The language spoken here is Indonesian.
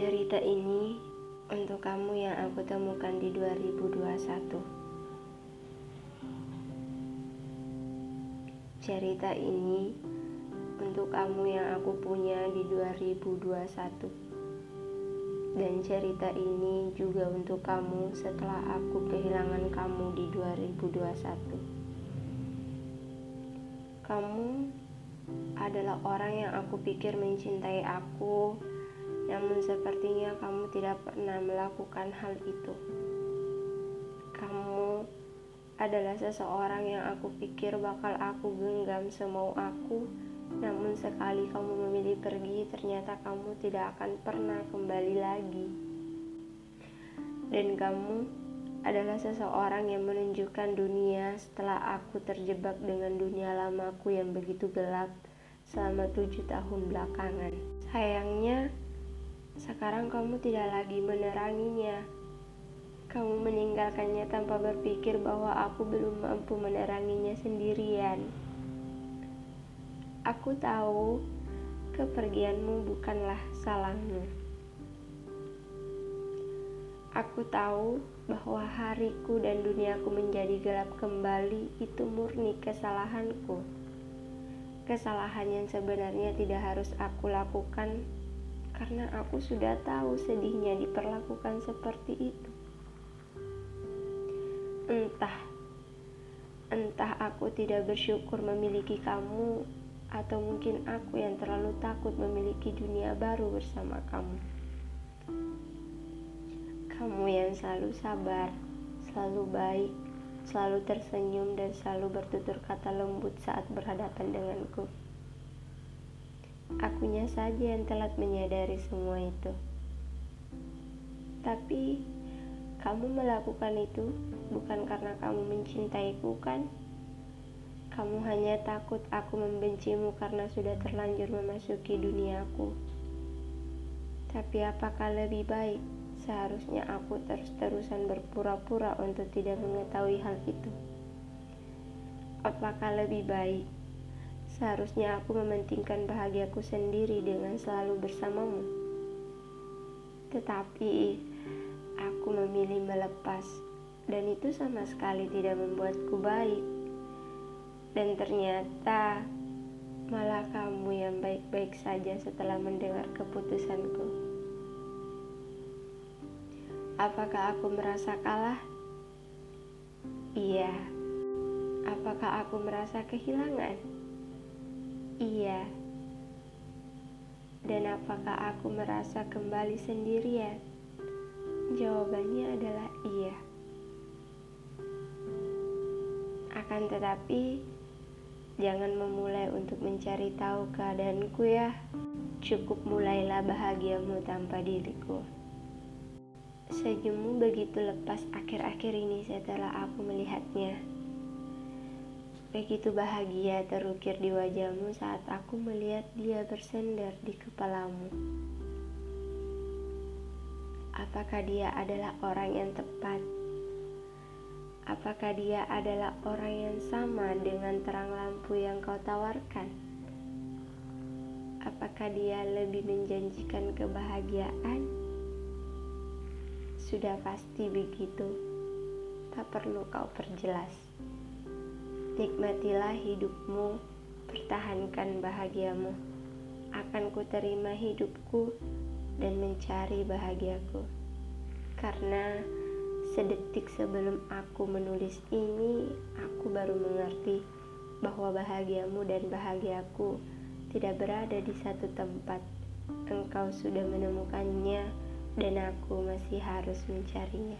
Cerita ini untuk kamu yang aku temukan di 2021. Cerita ini untuk kamu yang aku punya di 2021. Dan cerita ini juga untuk kamu setelah aku kehilangan kamu di 2021. Kamu adalah orang yang aku pikir mencintai aku, namun sepertinya kamu tidak pernah melakukan hal itu. Kamu adalah seseorang yang aku pikir bakal aku genggam semau aku, namun sekali kamu memilih pergi, ternyata kamu tidak akan pernah kembali lagi. Dan kamu adalah seseorang yang menunjukkan dunia setelah aku terjebak dengan dunia lamaku yang begitu gelap selama tujuh tahun belakangan. Sayangnya, sekarang kamu tidak lagi meneranginya. Kamu meninggalkannya tanpa berpikir bahwa aku belum mampu meneranginya sendirian. Aku tahu kepergianmu bukanlah salahmu. Aku tahu bahwa hariku dan duniaku menjadi gelap kembali itu murni kesalahanku. Kesalahan yang sebenarnya tidak harus aku lakukan karena aku sudah tahu sedihnya diperlakukan seperti itu. Entah, entah aku tidak bersyukur memiliki kamu, atau mungkin aku yang terlalu takut memiliki dunia baru bersama kamu. Kamu yang selalu sabar, selalu baik, selalu tersenyum, dan selalu bertutur kata lembut saat berhadapan denganku. Akunya saja yang telat menyadari semua itu. Tapi kamu melakukan itu bukan karena kamu mencintaiku kan? Kamu hanya takut aku membencimu karena sudah terlanjur memasuki duniaku. Tapi apakah lebih baik seharusnya aku terus-terusan berpura-pura untuk tidak mengetahui hal itu? Apakah lebih baik Seharusnya aku mementingkan bahagiaku sendiri dengan selalu bersamamu. Tetapi aku memilih melepas dan itu sama sekali tidak membuatku baik. Dan ternyata malah kamu yang baik-baik saja setelah mendengar keputusanku. Apakah aku merasa kalah? Iya. Apakah aku merasa kehilangan? Iya. Dan apakah aku merasa kembali sendirian? Jawabannya adalah iya. Akan tetapi, jangan memulai untuk mencari tahu keadaanku ya. Cukup mulailah bahagiamu tanpa diriku. Senyummu begitu lepas akhir-akhir ini setelah aku melihatnya. Begitu bahagia terukir di wajahmu saat aku melihat dia bersender di kepalamu. Apakah dia adalah orang yang tepat? Apakah dia adalah orang yang sama dengan terang lampu yang kau tawarkan? Apakah dia lebih menjanjikan kebahagiaan? Sudah pasti begitu, tak perlu kau perjelas. Nikmatilah hidupmu, pertahankan bahagiamu. Akan ku terima hidupku dan mencari bahagiaku. Karena sedetik sebelum aku menulis ini, aku baru mengerti bahwa bahagiamu dan bahagiaku tidak berada di satu tempat. Engkau sudah menemukannya dan aku masih harus mencarinya.